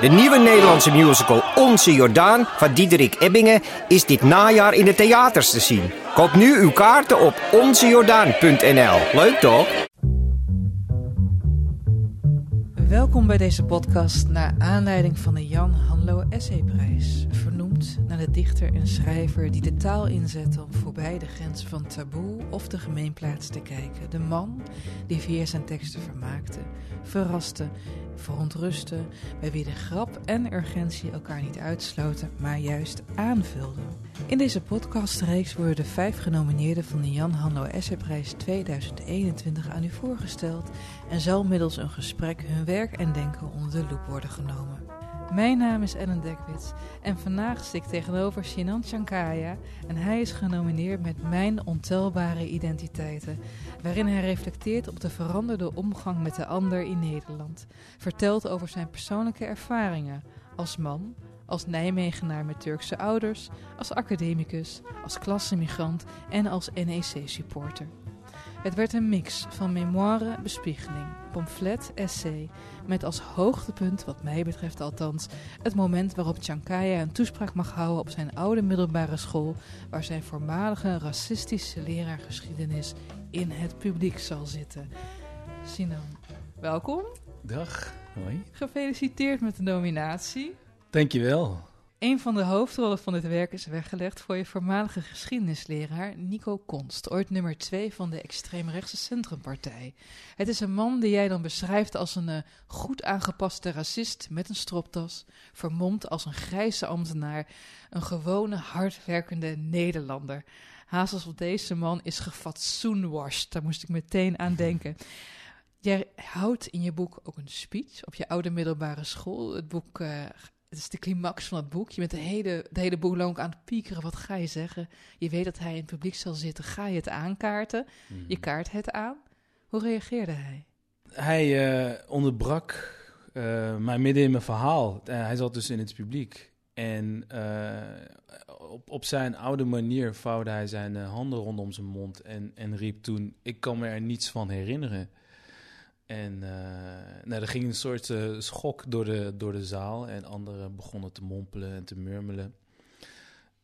De nieuwe Nederlandse musical Onze Jordaan van Diederik Ebbingen is dit najaar in de theaters te zien. Koop nu uw kaarten op onzejordaan.nl. Leuk toch? Welkom bij deze podcast naar aanleiding van de Jan Hanlo Essayprijs. Naar de dichter en schrijver die de taal inzette om voorbij de grenzen van taboe of de gemeenplaats te kijken. De man die via zijn teksten vermaakte, verraste, verontrustte, bij wie de grap en urgentie elkaar niet uitsloten, maar juist aanvulden. In deze podcastreeks worden de vijf genomineerden van de Jan Hanlo Essayprijs 2021 aan u voorgesteld en zal middels een gesprek hun werk en denken onder de loep worden genomen. Mijn naam is Ellen Dekwits en vandaag zit ik tegenover Shinan Chankaya en hij is genomineerd met Mijn Ontelbare Identiteiten, waarin hij reflecteert op de veranderde omgang met de ander in Nederland, vertelt over zijn persoonlijke ervaringen als man, als Nijmegenaar met Turkse ouders, als academicus, als klassemigrant en als NEC-supporter. Het werd een mix van memoire, bespiegeling, pamflet, essay, met als hoogtepunt, wat mij betreft althans, het moment waarop Chankaya een toespraak mag houden op zijn oude middelbare school, waar zijn voormalige racistische leraar geschiedenis in het publiek zal zitten. Sinan, welkom. Dag, hoi. Gefeliciteerd met de nominatie. Dankjewel. Een van de hoofdrollen van dit werk is weggelegd voor je voormalige geschiedenisleraar Nico Konst, ooit nummer 2 van de extreemrechtse Centrumpartij. Het is een man die jij dan beschrijft als een eh, goed aangepaste racist met een stropdas, vermomd als een grijze ambtenaar, een gewone hardwerkende Nederlander. Haast alsof deze man is gefatsoenwashed, daar moest ik meteen aan denken. Jij houdt in je boek ook een speech op je oude middelbare school. Het boek eh, het is de climax van het boek. Je bent de hele, de hele aan het piekeren. Wat ga je zeggen? Je weet dat hij in het publiek zal zitten. Ga je het aankaarten? Je kaart het aan. Hoe reageerde hij? Hij eh, onderbrak eh, mij midden in mijn verhaal. Eh, hij zat dus in het publiek. En op, op zijn oude manier vouwde hij zijn handen rondom zijn mond en, en riep toen: Ik kan me er niets van herinneren. En eh, nou, er ging een soort eh, schok door de, door de zaal. En anderen begonnen te mompelen en te murmelen.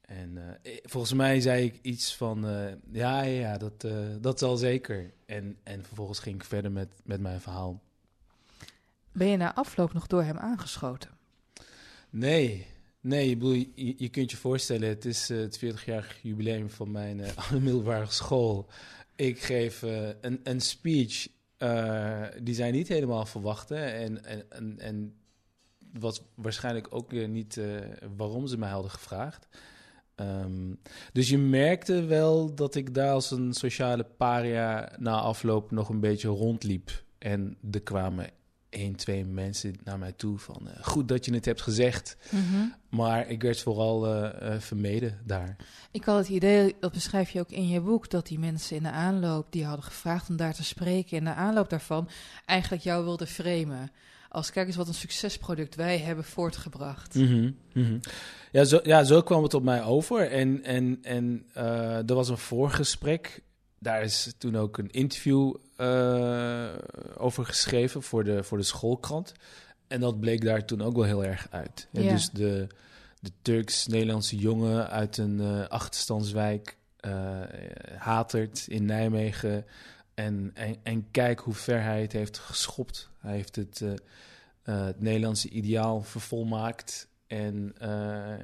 En eh, volgens mij zei ik iets van: Ja, ja, dat, dat zal zeker. En, en vervolgens ging ik verder met, met mijn verhaal. Ben je na afloop nog door hem aangeschoten? Nee, nee, ik bedoel, je, je kunt je voorstellen, het is het 40-jarig jubileum van mijn middelbare school. Ik geef een, een speech eh, die zij niet helemaal verwachten. En, en, en, was waarschijnlijk ook eh, niet eh, waarom ze mij hadden gevraagd. Ehm, dus je merkte wel dat ik daar als een sociale paria na afloop nog een beetje rondliep. En er kwamen één, twee mensen naar mij toe van... eh, goed dat je het hebt gezegd, maar ik werd vooral eh, eh, vermeden daar. Ik had het idee, dat beschrijf je ook in je boek, dat die mensen in de aanloop die hadden gevraagd om daar te spreken, in de aanloop daarvan eigenlijk jou wilden framen. Als kijk eens wat een succesproduct wij hebben voortgebracht. Mhm, mhm. Ja, zo, ja, zo kwam het op mij over. En, en, en er was een voorgesprek. Daar is toen ook een interview over geschreven voor de, voor de schoolkrant. En dat bleek daar toen ook wel heel erg uit. Ja. Dus de, de Turks-Nederlandse jongen uit een eh, achterstandswijk, eh, Hatert in Nijmegen. En, en, en kijk hoe ver hij het heeft geschopt. Hij heeft het, eh, eh, het Nederlandse ideaal vervolmaakt. En, eh, eh,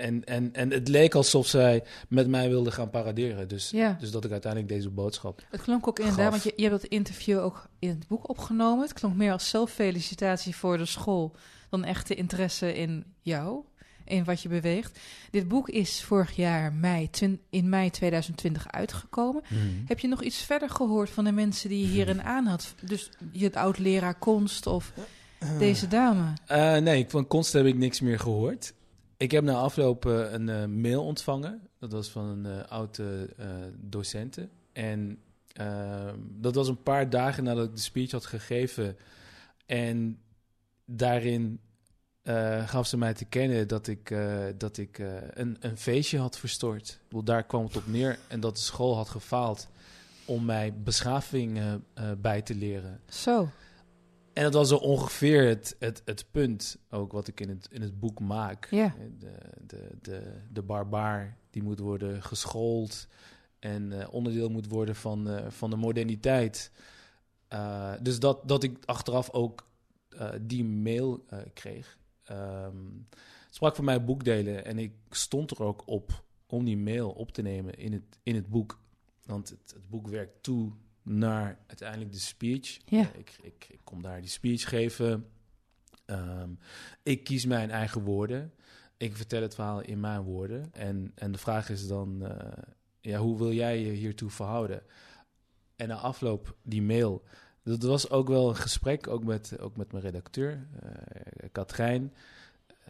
en, en, en het leek alsof zij met mij wilde gaan paraderen. Dus, Ja. dus dat ik uiteindelijk deze boodschap. Het klonk ook inderdaad, Gaf. want je, je hebt dat interview ook in het boek opgenomen. Het klonk meer als zelffelicitatie voor de school dan echte interesse in jou, in wat je beweegt. Dit boek is vorig jaar mei, in mei 2020 uitgekomen. Heb je nog iets verder gehoord van de mensen die je hierin aan had? Dus je oud-leraar konst of deze dame? Eh, nee, van Konst heb ik niks meer gehoord. Ik heb na afloop eh, een eh, mail ontvangen. Dat was van een uh, oude docente. En ehm, dat was een paar dagen nadat ik de speech had gegeven. En daarin gaf ze mij te kennen dat ik, dat ik een, een feestje had verstoord. Wel, daar kwam het op neer. En dat de school had gefaald om mij beschaving bij te leren. Zo. En dat was zo ongeveer het, het, het punt ook wat ik in het, in het boek maak. Ja. De, de, de, de barbaar die moet worden geschoold en uh, onderdeel moet worden van, uh, van de moderniteit. Uh, dus dat, dat ik achteraf ook die mail kreeg. Um, sprak van mij boekdelen en ik stond er ook op om die mail op te nemen in het, in het boek. Want het, het boek werkt toe naar uiteindelijk de speech. Ja. ik, ik, ik, kom daar die speech geven. Um, ik kies mijn eigen woorden. Ik vertel het verhaal in mijn woorden. En, en de vraag is dan, uh, ja, hoe wil jij je hiertoe verhouden? En na afloop, die mail, dat was ook wel een gesprek, ook met, ook met mijn redacteur, uh, Katrijn.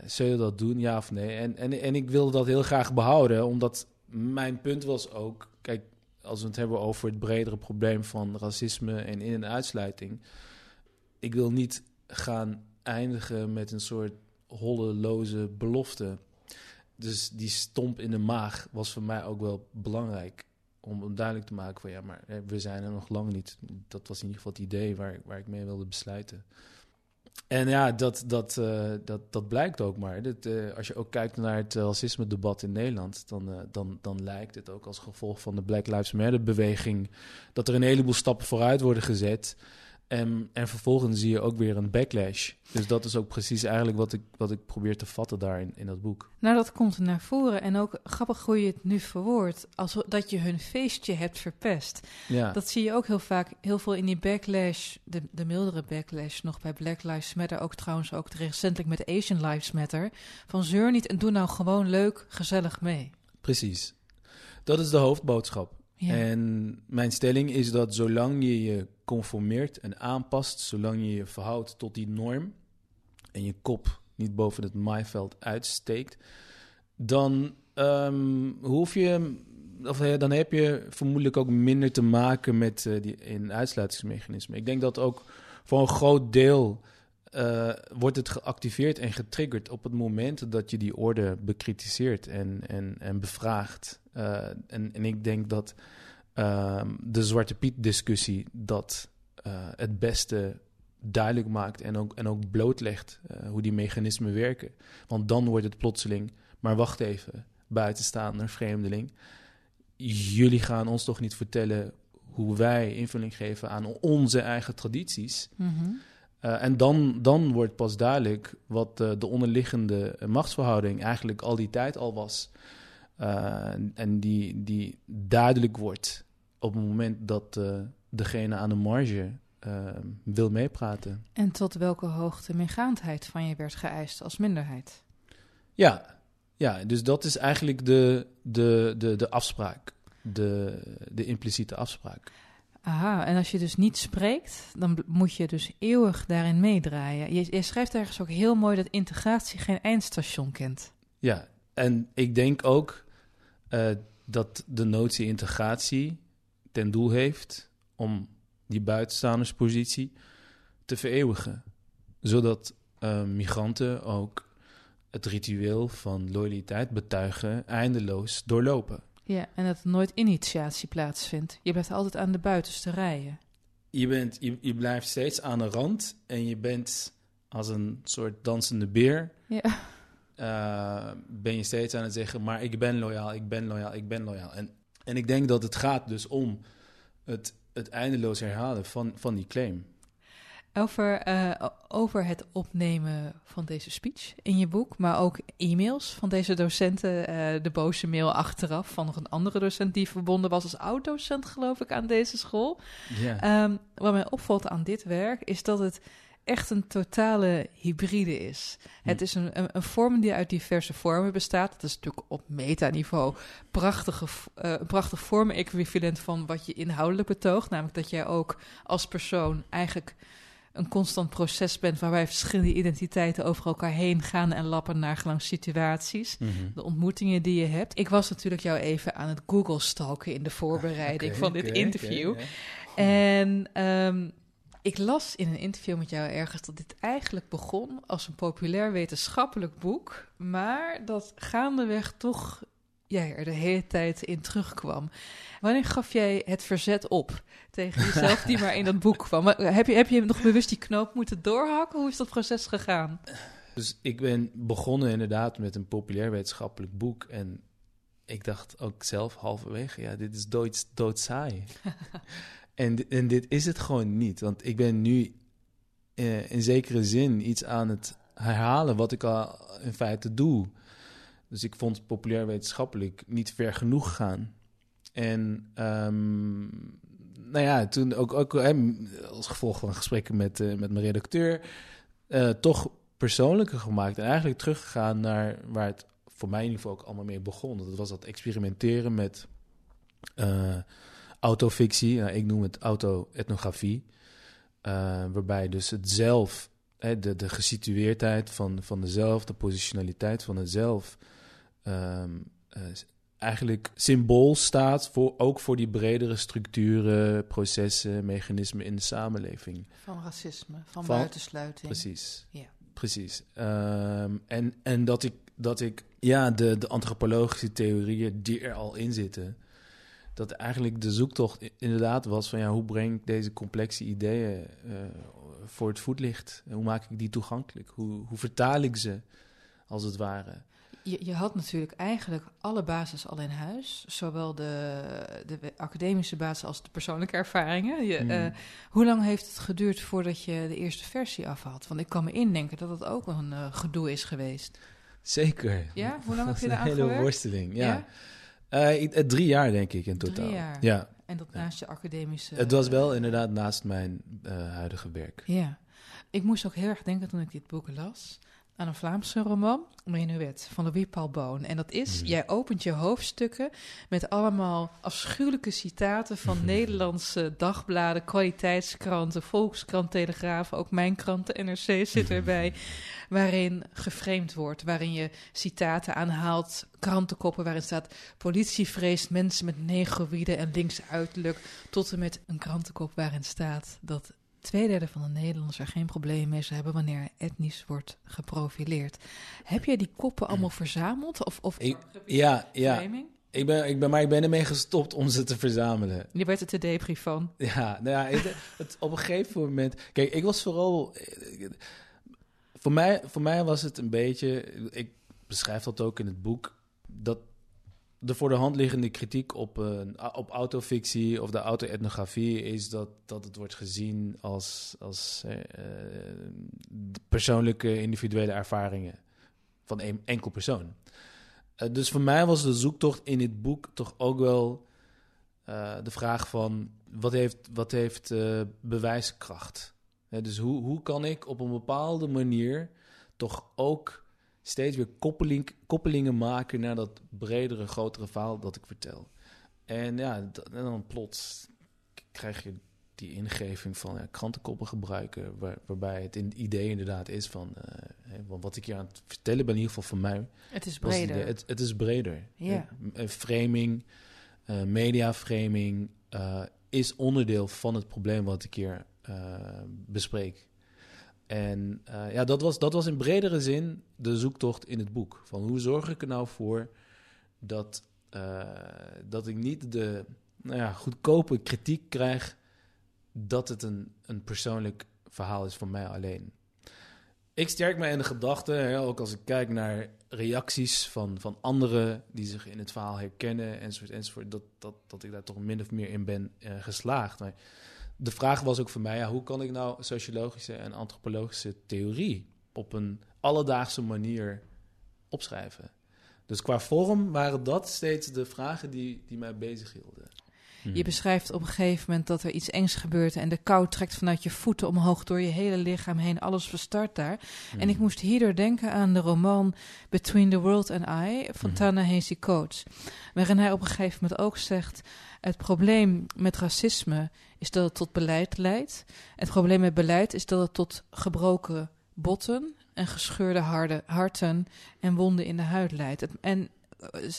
Zul je dat doen, ja of nee? En, en, en ik wilde dat heel graag behouden, omdat mijn punt was ook... Kijk, als we het hebben over het bredere probleem van racisme en in- en uitsluiting. Ik wil niet gaan eindigen met een soort holleloze belofte. Dus die stomp in de maag was voor mij ook wel belangrijk. Om duidelijk te maken van ja, maar we zijn er nog lang niet. Dat was in ieder geval het idee waar, waar ik mee wilde besluiten. En ja, dat, dat, uh, dat, dat blijkt ook maar. Uh, als je ook kijkt naar het racisme-debat in Nederland, dan, dan, dan lijkt het ook als gevolg van de Black Lives Matter-beweging dat er een heleboel stappen vooruit worden gezet. En, en vervolgens zie je ook weer een backlash. Dus dat is ook precies eigenlijk wat ik, wat ik probeer te vatten daar in, in dat boek. Nou, dat komt naar voren. En ook grappig hoe je het nu verwoordt. Als dat je hun feestje hebt verpest. Ja. Dat zie je ook heel vaak, heel veel in die backlash. De, de mildere backlash nog bij Black Lives Matter. Ook trouwens ook recentelijk met Asian Lives Matter. Van zeur niet en doe nou gewoon leuk, gezellig mee. Precies. Dat is de hoofdboodschap. En mijn stelling is dat zolang je je conformeert en aanpast, zolang je je verhoudt tot die norm en je kop niet boven het maaiveld uitsteekt, dan um, hoef je, of dan heb je vermoedelijk ook minder te maken met uh, die in. Ik denk dat ook voor een groot deel uh, wordt het geactiveerd en getriggerd op het moment dat je die orde bekritiseert en, en, en bevraagt. Uh, en, en ik denk dat uh, de Zwarte Piet-discussie dat het beste duidelijk maakt en ook, en ook blootlegt hoe die mechanismen werken. Want dan wordt het plotseling, maar wacht even, buitenstaander, vreemdeling. Jullie gaan ons toch niet vertellen hoe wij invulling geven aan onze eigen tradities. Mm. Uh, en dan, dan wordt pas duidelijk wat uh, de onderliggende machtsverhouding eigenlijk al die tijd al was. Uh, en die, die duidelijk wordt op het moment dat degene aan de marge wil meepraten. En tot welke hoogte meegaandheid van je werd geëist als minderheid? Ja, ja dus dat is eigenlijk de, de, de, de afspraak, de, de impliciete afspraak. Aha, en als je dus niet spreekt, dan moet je dus eeuwig daarin meedraaien. Je, schrijft ergens ook heel mooi dat integratie geen eindstation kent. Ja, en ik denk ook uh, dat de notie integratie ten doel heeft om die buitenstaanderspositie te vereeuwigen. Zodat uh, migranten ook het ritueel van loyaliteit betuigen eindeloos doorlopen. Ja, en dat er nooit initiatie plaatsvindt. Je blijft altijd aan de buitenste rijen. Je, bent, je, je blijft steeds aan de rand en je bent als een soort dansende beer. Ja. Uh, ben je steeds aan het zeggen, maar ik ben loyaal, ik ben loyaal, ik ben loyaal. En, en ik denk dat het gaat dus om het, het eindeloos herhalen van, van die claim. Over, uh, over het opnemen van deze speech in je boek, maar ook e-mails van deze docenten. Uh, de boze mail achteraf van nog een andere docent die verbonden was als oud-docent, geloof ik, aan deze school. Yeah. Um, wat mij opvalt aan dit werk is dat het echt een totale hybride is. Hm. Het is een, een, een, vorm die uit diverse vormen bestaat. Dat is natuurlijk op metaniveau prachtige, uh, een prachtig vormen-equivalent van wat je inhoudelijk betoogt. Namelijk dat jij ook als persoon eigenlijk een constant proces bent waarbij verschillende identiteiten over elkaar heen gaan en lappen naar gelang situaties. Mhm. De ontmoetingen die je hebt. Ik was natuurlijk jou even aan het Google stalken in de voorbereiding Oké, van dit interview. En ehm, ik las in een interview met jou ergens dat dit eigenlijk begon als een populair wetenschappelijk boek, maar dat gaandeweg toch jij er de hele tijd in terugkwam. Wanneer gaf jij het verzet op tegen jezelf die maar in dat boek kwam? Maar Heb je, heb je nog bewust die knoop moeten doorhakken? Hoe is dat proces gegaan? Dus ik ben begonnen inderdaad met een populair wetenschappelijk boek. En ik dacht ook zelf halverwege, ja, dit is dood, doodsaai. en, en dit is het gewoon niet. Want ik ben nu eh, in zekere zin iets aan het herhalen wat ik al in feite doe. Dus ik vond populair wetenschappelijk niet ver genoeg gaan. En ehm, nou ja, toen ook, ook als gevolg van gesprekken met, eh, met mijn redacteur, eh, toch persoonlijker gemaakt. En eigenlijk teruggegaan naar waar het voor mij in ieder geval ook allemaal mee begon. Dat was dat experimenteren met eh, autofictie. Nou, ik noem het auto-etnografie. Eh, waarbij dus het zelf, de, de gesitueerdheid van, van de zelf, de positionaliteit van het zelf, ehm, eh, eigenlijk symbool staat voor, ook voor die bredere structuren, processen, mechanismen in de samenleving. Van racisme, van, Van- buitensluiting. Precies. Ja. Precies. Ehm, en, en dat ik, dat ik ja, de, de antropologische theorieën die er al in zitten, dat eigenlijk de zoektocht inderdaad was van ja, hoe breng ik deze complexe ideeën eh, voor het voetlicht? En hoe maak ik die toegankelijk? Hoe, hoe vertaal ik ze, als het ware? Je, je had natuurlijk eigenlijk alle basis al in huis. Zowel de, de academische basis als de persoonlijke ervaringen. Je, Mhm. eh, hoe lang heeft het geduurd voordat je de eerste versie af had? Want ik kan me indenken dat het ook een eh, gedoe is geweest. Zeker. Ja? Hoe lang heb Dat je een hele worsteling, ja. Eh, ik- drie jaar denk ik in Drie totaal. jaar. Ja, En dat naast je academische... het was wel inderdaad naast mijn huidige werk. Ja. Ik moest ook heel erg denken toen ik dit boek las aan een Vlaamse roman, Menuet, van Louis Paul Boon. En dat is, Mhm. jij opent je hoofdstukken met allemaal afschuwelijke citaten van Nederlandse dagbladen, kwaliteitskranten, Volkskrant, Telegraaf, ook mijn krant, de NRC zit erbij, waarin geframed wordt, waarin je citaten aanhaalt, krantenkoppen waarin staat politie vreest mensen met negroïde en linkse uiterlijk, tot en met een krantenkop waarin staat dat Tweederde van de Nederlanders er geen probleem mee zou hebben wanneer er etnisch wordt geprofileerd. Heb jij die koppen allemaal verzameld? Of, of Ik- ja, ja. Ik ben, ik ben, maar ik ben ermee gestopt om ze te verzamelen. Je werd er te depri van. Ja, nou ja, het, het- op een gegeven moment... Kijk, ik was vooral... Voor mij, voor mij was het een beetje... Ik beschrijf dat ook in het boek... Dat de voor de hand liggende kritiek op, eh, op autofictie of de auto-etnografie... is dat, dat het wordt gezien als, als eh, eh, persoonlijke individuele ervaringen van een enkel persoon. Dus voor mij was de zoektocht in dit boek toch ook wel de vraag van wat heeft, wat heeft bewijskracht? Dus hoe, hoe kan ik op een bepaalde manier toch ook steeds weer koppeling, koppelingen maken naar dat bredere, grotere verhaal dat ik vertel? En ja, en dan plots krijg je die ingeving van ja, krantenkoppen gebruiken, waar- waarbij het in, idee inderdaad is van eh, wat ik hier aan het vertellen ben, in ieder geval voor mij, Het is het breder. Het, het is breder. Ja. Eh, framing, eh mediaframing eh, is onderdeel van het probleem wat ik hier bespreek. En eh, ja, dat was, dat was in bredere zin de zoektocht in het boek. Van hoe zorg ik er nou voor dat, eh, dat ik niet de nou ja, goedkope kritiek krijg dat het een, een persoonlijk verhaal is van mij alleen. Ik sterk me in de gedachte, hè, ook als ik kijk naar reacties van, van anderen die zich in het verhaal herkennen, enzovoort, enzovoort, dat, dat, dat ik daar toch min of meer in ben eh, geslaagd. Maar de vraag was ook voor mij, ja, hoe kan ik nou sociologische en antropologische theorie op een alledaagse manier opschrijven? Dus qua vorm waren dat steeds de vragen die, die mij bezighielden. Mhm. Je beschrijft op een gegeven moment dat er iets engs gebeurt en de kou trekt vanuit je voeten omhoog door je hele lichaam heen. Alles verstart daar. En ik Mhm. moest hierdoor denken aan de roman Between the World and I van Mhm. Ta-Nehisi Coates. Waarin hij op een gegeven moment ook zegt... het probleem met racisme is dat het tot beleid leidt. Het probleem met beleid is dat het tot gebroken botten... en gescheurde harde, harten en wonden in de huid leidt. Het- En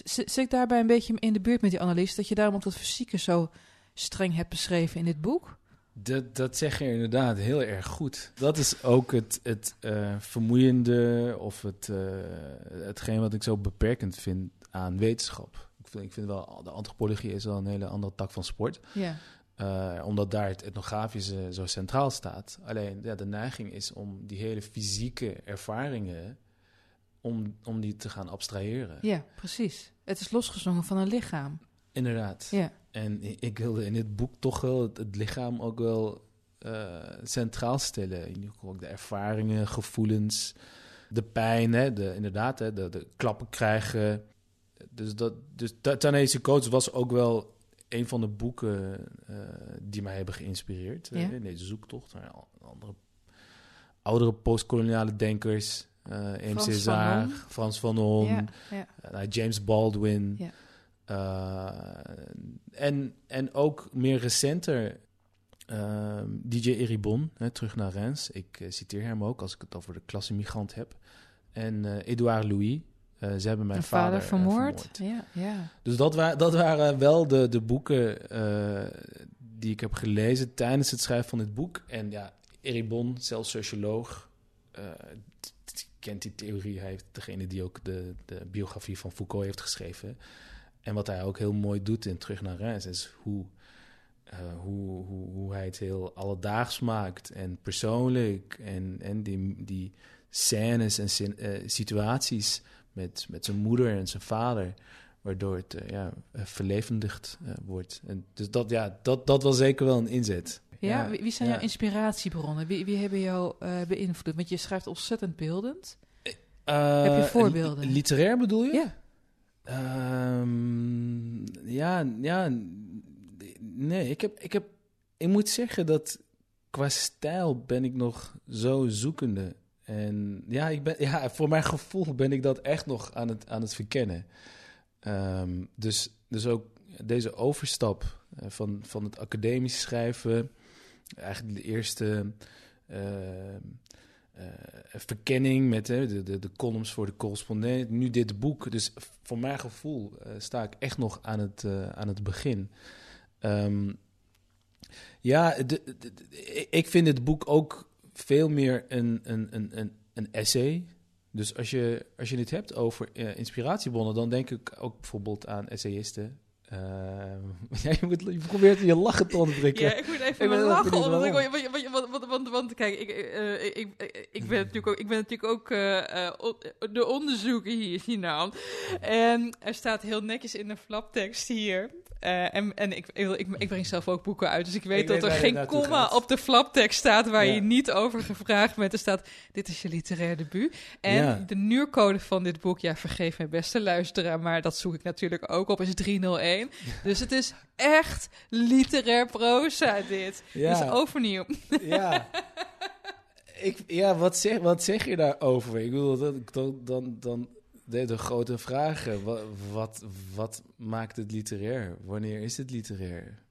zit ik daarbij een beetje in de buurt met die analyse... dat je daarom ook dat fysieke zo streng hebt beschreven in dit boek? Dat, dat zeg je inderdaad heel erg goed. Dat is ook het, het eh, vermoeiende of het, eh, hetgeen wat ik zo beperkend vind aan wetenschap. Ik vind, ik vind wel, de antropologie is wel een hele andere tak van sport. Ja, Eh, omdat daar het etnografische zo centraal staat. Alleen ja, de neiging is om die hele fysieke ervaringen, om, om die te gaan abstraheren. ja precies. Het is losgezongen van een lichaam. Inderdaad. Ja, En ik wilde in dit boek toch wel het, het lichaam ook wel eh, centraal stellen. In ieder geval ook de ervaringen, gevoelens, de pijn, hè, de, inderdaad, hè, de, de klappen krijgen. Dus, dat, dus Ta- Ta-Nehisi Coates was ook wel een van de boeken eh, die mij hebben geïnspireerd. Ja. eh, in deze zoektocht naar andere oudere postkoloniale denkers. Eh M. Frans ja, ja. eh, nou, James Baldwin. Eh, en, en ook meer recenter DJ Eribon, hè, terug naar Rens. Ik citeer hem ook als ik het over de klassemigrant heb. En Edouard Louis. eh, ze hebben mijn vader, vermoord. Ja, ja. Dus dat, wa dat waren wel de, de boeken die ik heb gelezen tijdens het schrijven van dit boek. En ja, Eribon, zelfs socioloog, kent die theorie. Hij heeft degene die ook de, de biografie van Foucault heeft geschreven. En wat hij ook heel mooi doet in Terug naar Reims is hoe, eh, hoe, hoe, hoe hij het heel alledaags maakt en persoonlijk. En, en die, die scènes en eh, situaties met, met zijn moeder en zijn vader. Waardoor het eh, ja, verlevendigd wordt. En dus dat, ja, dat, dat was zeker wel een inzet. Ja, wie, wie zijn jouw inspiratiebronnen? Wie, wie hebben jou eh, beïnvloed? Want je schrijft ontzettend beeldend. Eh, Heb je voorbeelden? li- Literair bedoel je? Ja. Ehm, ja, ja. Nee, ik heb, ik heb... Ik moet zeggen dat qua stijl ben ik nog zo zoekende. En ja, ik ben, ja, voor mijn gevoel ben ik dat echt nog aan het, aan het verkennen. Ehm, dus, dus ook deze overstap eh, van, van het academisch schrijven... Eigenlijk de eerste... ehm, eh, verkenning met de, de, de columns voor de correspondent. Nu dit boek. Dus voor mijn gevoel eh, sta ik echt nog aan het, eh, aan het begin. Ehm, ja, ik vind dit boek ook veel meer een, een, een, een, essay. Dus als je, als je het hebt over eh, inspiratiebronnen, dan denk ik ook bijvoorbeeld aan essayisten. Ehm, ja, je, moet, je probeert je lachen te onderdrukken. Ja, ik moet even Ik lachen. waarom. want, want, want, want, want, kijk, ik, eh, ik, ik, ik ben natuurlijk ook, ik ben natuurlijk ook on- de onderzoeker hier, hiernaam. En er staat heel netjes in de flaptekst hier. Eh, en en ik, ik, ik, breng zelf ook boeken uit, dus ik weet Ik dat weet er geen komma op de flaptekst staat waar Ja. je niet over gevraagd bent. Er staat, dit is je literair debuut. En Ja. de nuurcode van dit boek, ja, vergeef mijn beste luisteraar, maar dat zoek ik natuurlijk ook op, is 301. Dus het is echt literair proza, dit. Ja. Dus overnieuw. Ja. Ik, ja, wat zeg, wat zeg je daarover? Ik bedoel, dat, dan, dan, dan de, grote vragen. Wat, wat, wat maakt het literair? Wanneer is het literair?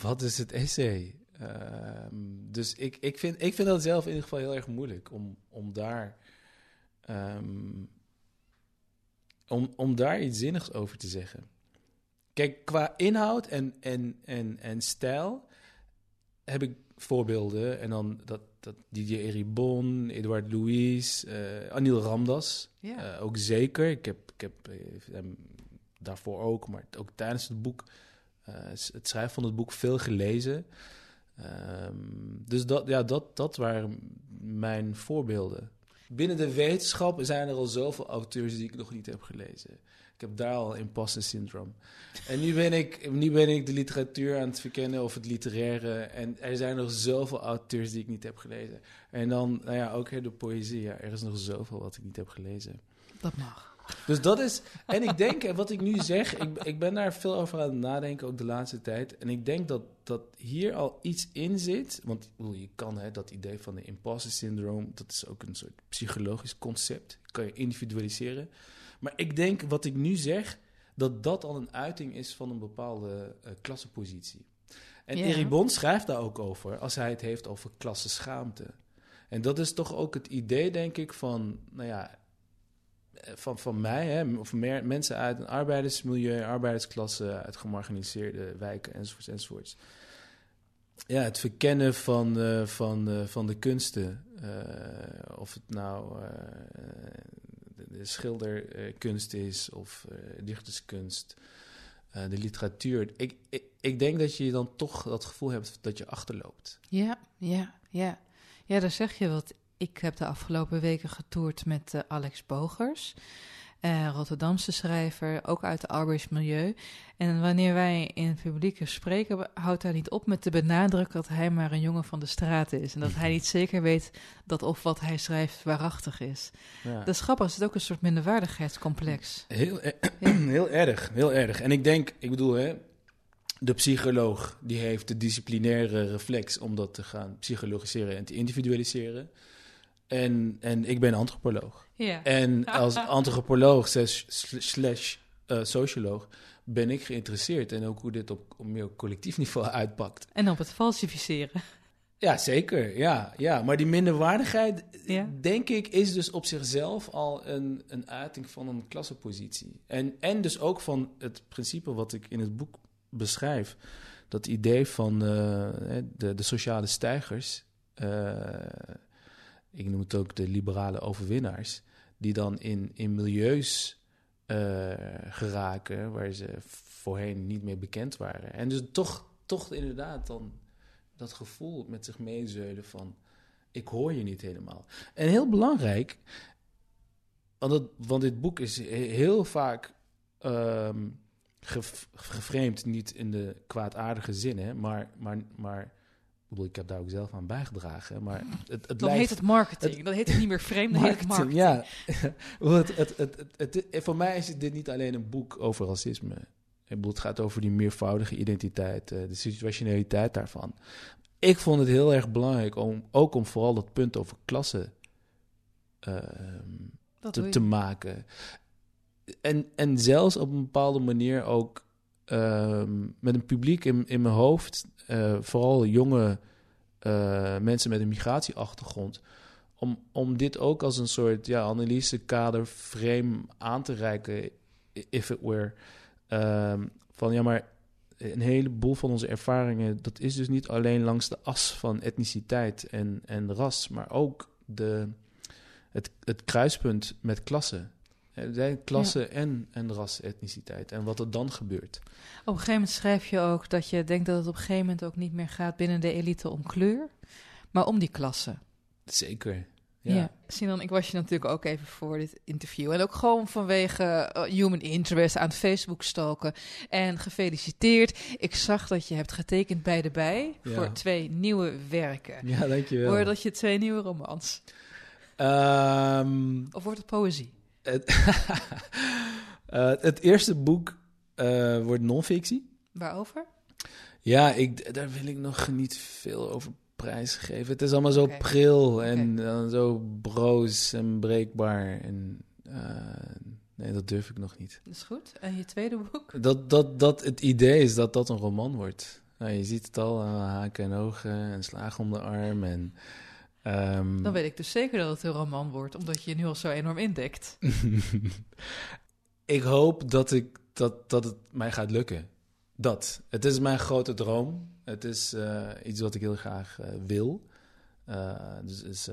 Wat is het essay? Ehm, dus ik, ik, vind, ik vind dat zelf in ieder geval heel erg moeilijk om, om daar... ehm, om, om daar iets zinnigs over te zeggen. Kijk, qua inhoud en, en, en, en stijl heb ik voorbeelden. En dan dat, dat Didier Eribon, Edouard Louis, eh Anil Ramdas. Ja. Eh, ook zeker. Ik heb, ik heb eh, hem daarvoor ook, maar ook tijdens het boek, het schrijven van het boek, veel gelezen. Ehm, dus dat, ja, dat, dat waren mijn voorbeelden. Binnen de wetenschap zijn er al zoveel auteurs die ik nog niet heb gelezen. Ik heb daar al imposter syndroom. En nu ben, ik, nu ben ik de literatuur aan het verkennen of het literaire. En er zijn nog zoveel auteurs die ik niet heb gelezen. En dan, nou ja, ook de poëzie. Ja, er is nog zoveel wat ik niet heb gelezen. Dat mag. Dus dat is. En ik denk, en wat ik nu zeg, ik, ik ben daar veel over aan het nadenken, ook de laatste tijd. En ik denk dat, dat hier al iets in zit. Want je kan hè, dat idee van de imposter syndroom, dat is ook een soort psychologisch concept. Kan je individualiseren. Maar ik denk, wat ik nu zeg, dat dat al een uiting is van een bepaalde eh klassenpositie. En Ja. Bond schrijft daar ook over, als hij het heeft over klassenschaamte. En dat is toch ook het idee, denk ik, van, nou ja, eh, van, van mij, hè, of meer mensen uit een arbeidersmilieu, arbeidersklasse, uit gemarginaliseerde wijken, enzovoorts, enzovoorts. Ja, het verkennen van, eh, van, van de kunsten. of het nou schilderkunst is of eh, dichterskunst, eh, de literatuur. Ik, ik, denk dat je dan toch dat gevoel hebt dat je achterloopt. Ja, ja, ja. Ja, daar zeg je wat. Ik heb de afgelopen weken getoerd met eh, Alex Bogers, eh, Rotterdamse schrijver, ook uit het arbeidsmilieu. En wanneer wij in het publiek spreken, houdt hij niet op met te benadrukken dat hij maar een jongen van de straat is. En dat hij niet zeker weet dat of wat hij schrijft waarachtig is. Ja. Dat is grappig, het is ook een soort minderwaardigheidscomplex. Heel, e- heel erg, heel erg. En ik denk, ik bedoel, hè, de psycholoog die heeft de disciplinaire reflex om dat te gaan psychologiseren en te individualiseren. En, en ik ben antropoloog. Ja. En als antropoloog slash, slash eh, socioloog ben ik geïnteresseerd in ook hoe dit op, op meer collectief niveau uitpakt. En op het falsificeren. Ja, zeker. Ja, ja. Maar die minderwaardigheid, Ja. denk ik, is dus op zichzelf al een, een uiting van een klassenpositie. En, en dus ook van het principe wat ik in het boek beschrijf. Dat idee van eh, de, de sociale stijgers. eh, ik noem het ook de liberale overwinnaars. Die dan in, in milieus eh, geraken waar ze voorheen niet meer bekend waren. En dus toch, toch inderdaad dan dat gevoel met zich meezeulen van... ik hoor je niet helemaal. En heel belangrijk, want, want dit boek is he- heel vaak geframed... niet in de kwaadaardige zin, hè, maar... maar, maar bedoel, ik heb daar ook zelf aan bijgedragen. Maar het, het Dan lijkt, heet het marketing. dan heet het niet meer vreemd, dan heet het marketing. ja. Het, het, het, het, het- voor mij is dit niet alleen een boek over racisme. Ik bedoel, het gaat over die meervoudige identiteit, eh, de situationaliteit daarvan. Ik vond het heel erg belangrijk om ook om vooral dat punt over klasse ehm, te, te maken. En, en zelfs op een bepaalde manier ook met een publiek in, in mijn hoofd, eh, vooral jonge eh, mensen met een migratieachtergrond, om, om dit ook als een soort ja, analysekader, frame aan te reiken, if it were. Ehm, van ja, maar een heleboel van onze ervaringen, dat is dus niet alleen langs de as van etniciteit en, en ras, maar ook de, het, het kruispunt met klasse. Er zijn klasse en, en ras, etniciteit. En wat er dan gebeurt. Op een gegeven moment schrijf je ook dat je denkt dat het op een gegeven moment ook niet meer gaat binnen de elite om kleur, maar om die klasse. Zeker. Ja. Ja. Sinan, ik was je natuurlijk ook even voor dit interview. En ook gewoon vanwege eh, human interest aan Facebook stalken. En gefeliciteerd. Ik zag dat je hebt getekend bij de bij Ja. voor twee nieuwe werken. Ja, dankjewel. Hoor dat je twee nieuwe romans? Ehm, Of wordt het poëzie? Het, Eh, het eerste boek eh, wordt non-fictie. Waarover? Ja, ik, daar wil ik nog niet veel over prijsgeven. Het is allemaal zo pril en zo broos en breekbaar. En, eh, nee, dat durf ik nog niet. Dat is goed. En je tweede boek? Dat, dat, dat het idee is dat dat een roman wordt. Nou, je ziet het al haken en ogen en slagen om de arm. En, ehm, Dan weet ik dus zeker dat het een roman wordt, omdat je je nu al zo enorm indekt. ik hoop dat, ik, dat, dat het mij gaat lukken. Dat. Het is mijn grote droom. Het is eh, iets wat ik heel graag eh, wil. Eh, dus,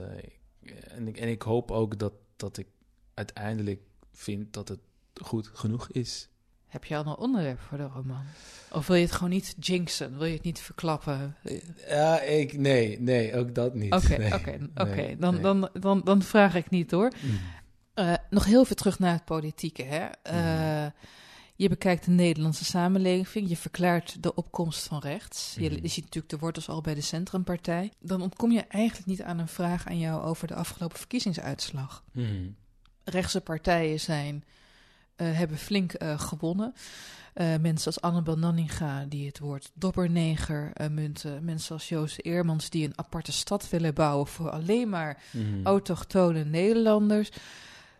en, ik, en ik hoop ook dat, dat ik uiteindelijk vind dat het goed genoeg is. Heb je al een onderwerp voor de roman? Of wil je het gewoon niet jinxen? Wil je het niet verklappen? Ja, ik, nee, nee, ook dat niet. Oké, Nee. oké, oké. Dan, nee. dan, dan, dan vraag ik niet hoor. Mm. Eh, nog heel veel terug naar het politieke. Hè? Eh, Je bekijkt de Nederlandse samenleving. Je verklaart de opkomst van rechts. Je, je ziet natuurlijk de wortels al bij de Centrumpartij. Dan ontkom je eigenlijk niet aan een vraag aan jou over de afgelopen verkiezingsuitslag. Rechtse partijen zijn, hebben flink eh, gewonnen. Eh, mensen als Annabel Nanninga, die het woord dobberneger uh, munten. Mensen als Joost Eermans, die een aparte stad willen bouwen voor alleen maar Mhm. autochtone Nederlanders.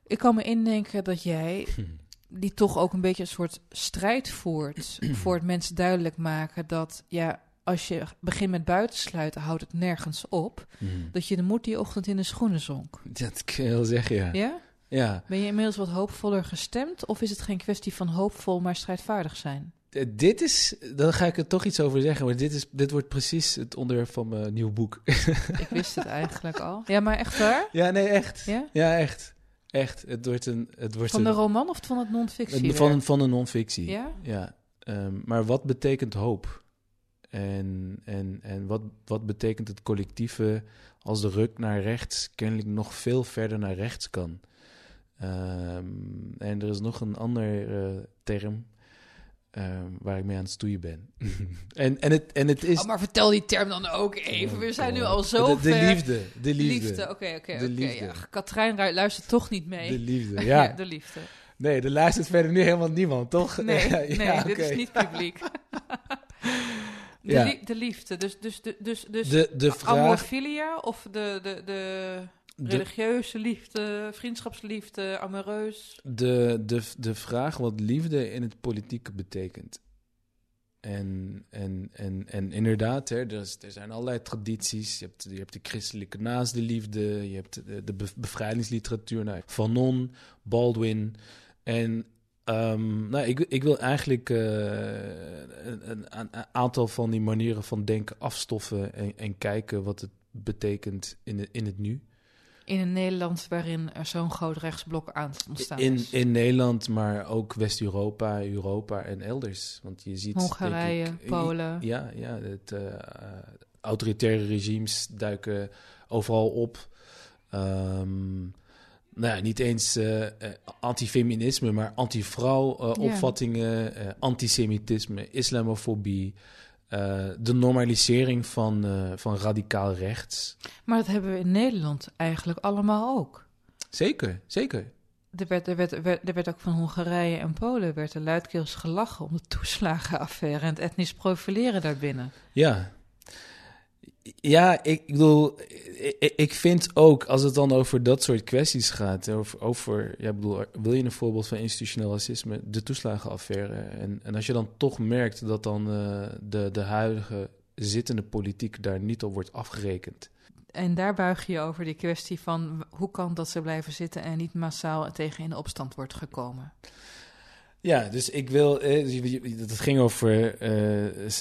Ik kan me indenken dat jij, die toch ook een beetje een soort strijd voert... voor het mensen duidelijk maken dat, ja, als je begint met buitensluiten, houdt het nergens op. Mhm. Dat je de moed die ochtend in de schoenen zonk. Dat kan je wel zeggen, ja. Ja? Ja, Ben je inmiddels wat hoopvoller gestemd? Of is het geen kwestie van hoopvol, maar strijdvaardig zijn? Eh, dit is, daar ga ik er toch iets over zeggen, maar dit, is, dit wordt precies het onderwerp van mijn nieuw boek. Ik wist het eigenlijk al. Ja, maar echt waar? ja, nee, echt. Ja? Ja, echt. Echt. Het wordt een... Het wordt Van de een, roman of van het non-fictie? van, van een non-fictie. Ja? Ja. Ehm, maar wat betekent hoop? En, en, en wat, wat betekent het collectieve als de ruk naar rechts kennelijk nog veel verder naar rechts kan? Ehm, en er is nog een ander eh, term ehm, waar ik mee aan het stoeien ben. en, en, het, en het is... Oh, maar vertel die term dan ook even. We zijn nu al zo de, de liefde. De liefde. Liefde, oké, oké, liefde. ja. Katrijn luistert toch niet mee. De liefde, ja. de liefde. Nee, er luistert verder nu helemaal niemand, toch? Nee, Ja, nee dit is niet publiek. De, de liefde, dus, dus, dus, dus, dus De, de vraag... amofilia of de, de De, religieuze liefde, vriendschapsliefde, amoureus? de, de, de vraag wat liefde in het politieke betekent. En, en, en, en inderdaad, hè, er, er zijn allerlei tradities. Je hebt, je hebt de christelijke naast de liefde, je hebt de, de be- bevrijdingsliteratuur, nou, Fanon, Baldwin. En ehm, nou, ik, ik wil eigenlijk eh, een, een, een aantal van die manieren van denken afstoffen en, en kijken wat het betekent in, het in het nu. In een Nederland waarin er zo'n groot rechtsblok aan ontstaan In, is. in Nederland, maar ook West-Europa, Europa en elders. Want je ziet. Hongarije, ik, Polen. Ja, ja het, eh, autoritaire regimes duiken overal op. Ehm, nou ja, niet eens eh, antifeminisme, maar anti-vrouw Ja. opvattingen, antisemitisme, islamofobie. Eh, de normalisering van, eh, van radicaal rechts. Maar dat hebben we in Nederland eigenlijk allemaal ook. Zeker, zeker. Er werd, er, werd, er, werd, er werd ook van Hongarije en Polen werd er luidkeels gelachen om de toeslagenaffaire en het etnisch profileren daarbinnen. Ja. Ja, ik bedoel, ik, ik vind ook, als het dan over dat soort kwesties gaat, over, over ja, ik bedoel, wil je een voorbeeld van institutioneel racisme, de toeslagenaffaire. En, en als je dan toch merkt dat dan eh, de, de huidige zittende politiek daar niet op wordt afgerekend. En daar buig je over die kwestie van hoe kan dat ze blijven zitten en niet massaal tegen in opstand wordt gekomen. Ja, dus ik wil, eh, dus het ging over eh, eh,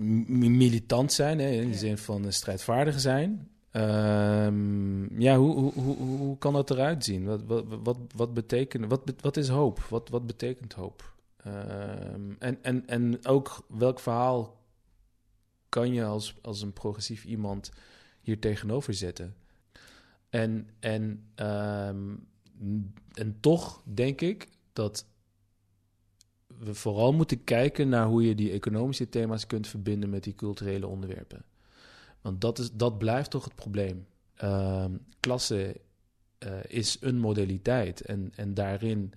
militant zijn, hè, in de zin van eh, strijdvaardig zijn. Ehm, ja, hoe, hoe, hoe, hoe kan dat eruit zien? Wat, wat, wat, wat betekent, wat, wat is hoop? Wat, wat betekent hoop? Ehm, en, en, en ook welk verhaal kan je als, als een progressief iemand hier tegenover zetten? En, en, ehm, en toch denk ik dat we vooral moeten kijken naar hoe je die economische thema's kunt verbinden met die culturele onderwerpen. Want dat, is, dat blijft toch het probleem. Ehm, klasse eh, is een modaliteit en, en daarin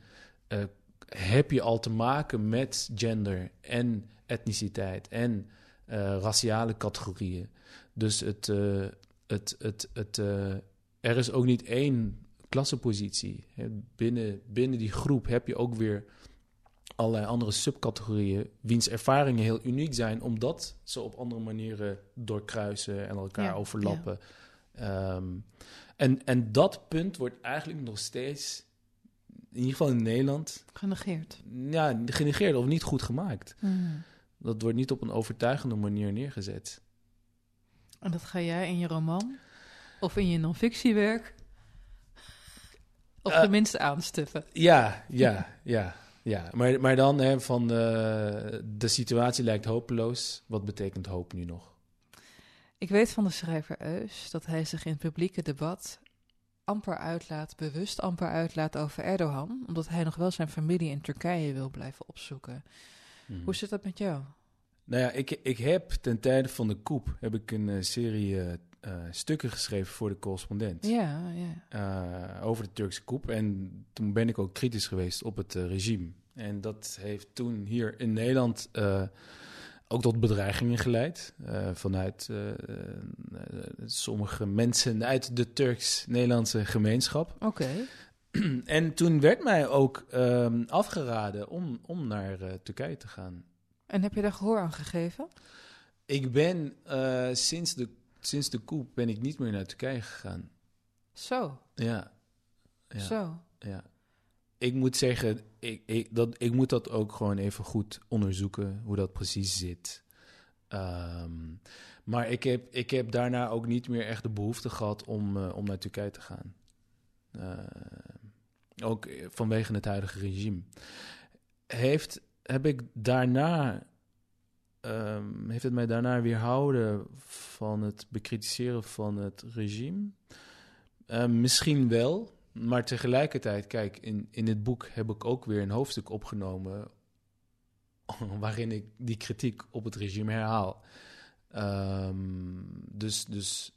eh, heb je al te maken met gender en etniciteit en eh, raciale categorieën. Dus het, het, het, het, er is ook niet één klassenpositie. Hè, Binnen, binnen die groep heb je ook weer allerlei andere subcategorieën, wiens ervaringen heel uniek zijn, omdat ze op andere manieren doorkruisen en elkaar Ja, overlappen. Ehm, en, en dat punt wordt eigenlijk nog steeds, in ieder geval in Nederland, Genegeerd. ja, genegeerd of niet goed gemaakt. Hmm. Dat wordt niet op een overtuigende manier neergezet. En dat ga jij in je roman of in je non-fictiewerk of Eh, tenminste aanstuffen. Ja, ja, ja. Ja. Maar, maar dan hè, van eh, de situatie lijkt hopeloos. Wat betekent hoop nu nog? Ik weet van de schrijver Eus dat hij zich in het publieke debat amper uitlaat, bewust amper uitlaat over Erdogan, omdat hij nog wel zijn familie in Turkije wil blijven opzoeken. Hoe zit dat met jou? Nou ja, ik, ik heb ten tijde van de koep heb ik een eh, serie eh, eh, stukken geschreven voor de correspondent. Ja, ja. Eh, over de Turkse koep. En toen ben ik ook kritisch geweest op het eh, regime. En dat heeft toen hier in Nederland ook tot bedreigingen geleid. vanuit sommige mensen uit de Turks-Nederlandse gemeenschap. Oké. En toen werd mij ook ehm, afgeraden om, om naar Turkije te gaan. En heb je daar gehoor aan gegeven? Ik ben sinds, de, sinds de coup ben ik niet meer naar Turkije gegaan. Zo, Ja. Ja. zo. Ja. Ik moet zeggen, ik, ik, dat, ik moet dat ook gewoon even goed onderzoeken, hoe dat precies zit. Ehm, maar ik heb, ik heb daarna ook niet meer echt de behoefte gehad om, eh, om naar Turkije te gaan. Eh, ook vanwege het huidige regime. Heeft, heb ik daarna, ehm, heeft het mij daarna weerhouden van het bekritiseren van het regime? Eh, misschien wel, maar tegelijkertijd, kijk, in, in dit boek heb ik ook weer een hoofdstuk opgenomen waarin ik die kritiek op het regime herhaal. Ehm, dus, dus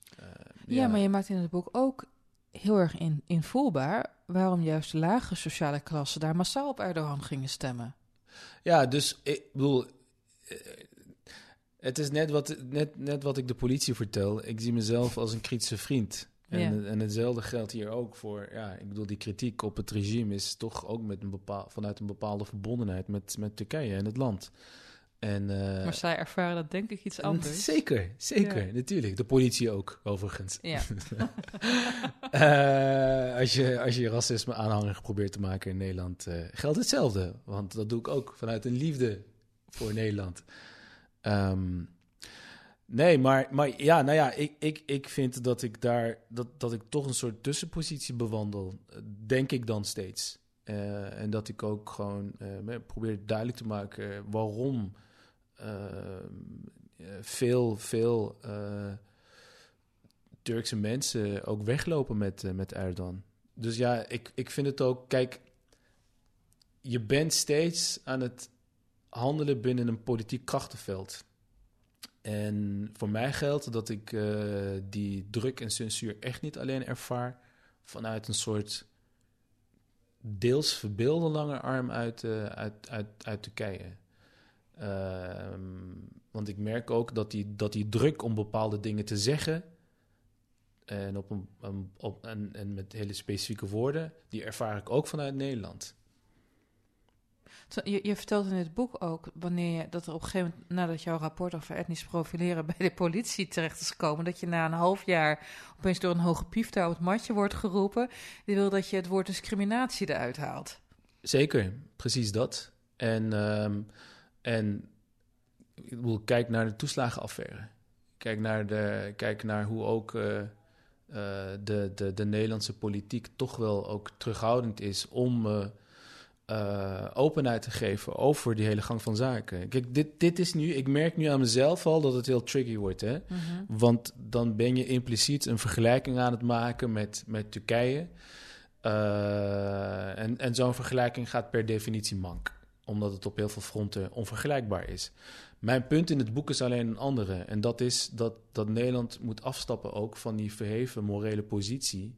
Ja, maar je maakt in het boek ook heel erg in, invoelbaar waarom juist de lage sociale klassen daar massaal op Erdogan gingen stemmen. Ja, dus ik bedoel, eh, het is net wat, net, net wat ik de politie vertel. Ik zie mezelf als een kritische vriend. En, Ja. en hetzelfde geldt hier ook voor, ja, ik bedoel, die kritiek op het regime is toch ook met een bepaal, vanuit een bepaalde verbondenheid met, met Turkije en het land. En, eh, maar zij ervaren dat denk ik iets anders. Zeker, zeker, Ja. natuurlijk. De politie ook, overigens. Ja. Eh, als, je, als je racisme aanhanger probeert te maken in Nederland, eh, geldt hetzelfde. Want dat doe ik ook vanuit een liefde voor Nederland. Ehm, nee, maar, maar ja, nou ja, ik, ik, ik vind dat ik daar dat, dat ik toch een soort tussenpositie bewandel. Denk ik dan steeds. Eh, en dat ik ook gewoon eh, probeer duidelijk te maken waarom eh, veel, veel Turkse mensen ook weglopen met, met Erdogan. Dus ja, ik, ik vind het ook, kijk, je bent steeds aan het handelen binnen een politiek krachtenveld. En voor mij geldt dat ik eh, die druk en censuur echt niet alleen ervaar vanuit een soort deels verbeelde lange arm uit, eh, uit, uit, uit Turkije. Ehm, want ik merk ook dat die, dat die druk om bepaalde dingen te zeggen. En, op een, op, en, en met hele specifieke woorden, die ervaar ik ook vanuit Nederland. Je, je vertelt in het boek ook wanneer je, dat er op een gegeven moment, nadat jouw rapport over etnisch profileren bij de politie terecht is gekomen, dat je na een half jaar opeens door een hoge pief daar op het matje wordt geroepen. Die wil dat je het woord discriminatie eruit haalt. Zeker, precies dat. En, ehm, en ik bedoel, kijk naar de toeslagenaffaire. Kijk naar, de, kijk naar hoe ook eh, eh, de, de, de Nederlandse politiek toch wel ook terughoudend is om eh, eh, openheid te geven over die hele gang van zaken. Kijk, dit, dit is nu, ik merk nu aan mezelf al dat het heel tricky wordt. Hè? Want dan ben je impliciet een vergelijking aan het maken met, met Turkije. Eh, en en zo'n vergelijking gaat per definitie mank, omdat het op heel veel fronten onvergelijkbaar is. Mijn punt in het boek is alleen een andere. En dat is dat, dat Nederland moet afstappen ook van die verheven morele positie.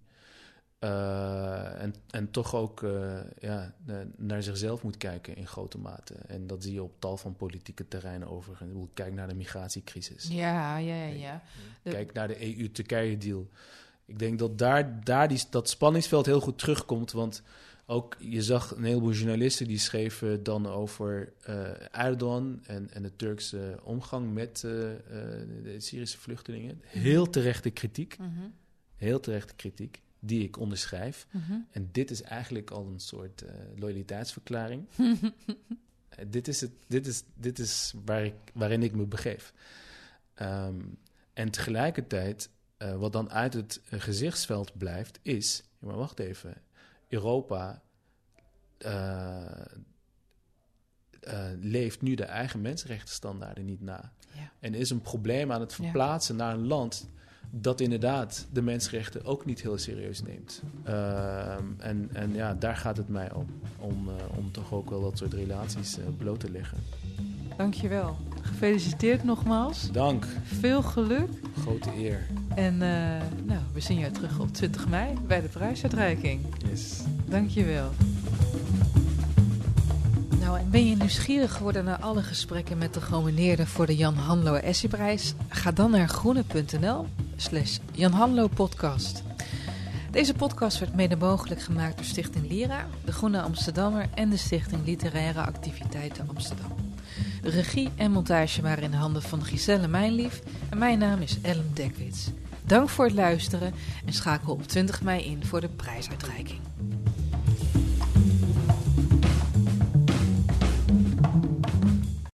Eh, en, en toch ook eh, ja, na- naar zichzelf moet kijken in grote mate. En dat zie je op tal van politieke terreinen overigens. Kijk naar de migratiecrisis. Ja, ja, ja. ja. De- Kijk naar de EU-Turkije-deal. Ik denk dat daar, daar die, dat spanningsveld heel goed terugkomt. Want ook je zag een heleboel journalisten die schreven dan over eh Erdogan en, en de Turkse omgang met de Syrische vluchtelingen. Heel terechte kritiek. Mhm, Heel terechte kritiek. Die ik onderschrijf. mhm. En dit is eigenlijk al een soort eh, loyaliteitsverklaring. Eh, dit is, het, dit is, dit is waar ik, waarin ik me begeef. Ehm, en tegelijkertijd, eh, wat dan uit het gezichtsveld blijft, is... Maar wacht even. Europa leeft nu de eigen mensenrechtenstandaarden niet na. Ja. En is een probleem aan het Ja. verplaatsen naar een land dat inderdaad de mensenrechten ook niet heel serieus neemt. Ehm, en, en ja, daar gaat het mij om. Om, eh, om toch ook wel dat soort relaties eh, bloot te leggen. Dankjewel. Gefeliciteerd nogmaals. Dank. Veel geluk. Grote eer. En uh, nou, we zien jou terug op 20 mei bij de prijsuitreiking. Yes. Dankjewel. Nou, en ben je nieuwsgierig geworden naar alle gesprekken met de genomineerden voor de Jan Hanlo Essayprijs? Ga dan naar groene.nl slash Jan Hanlo podcast. Deze podcast werd mede mogelijk gemaakt door Stichting Lira, de Groene Amsterdammer en de Stichting Literaire Activiteiten Amsterdam. De regie en montage waren in de handen van Giselle Mijnlief en mijn naam is Ellen Dekwits. Dank voor het luisteren en schakel op 20 mei in voor de prijsuitreiking.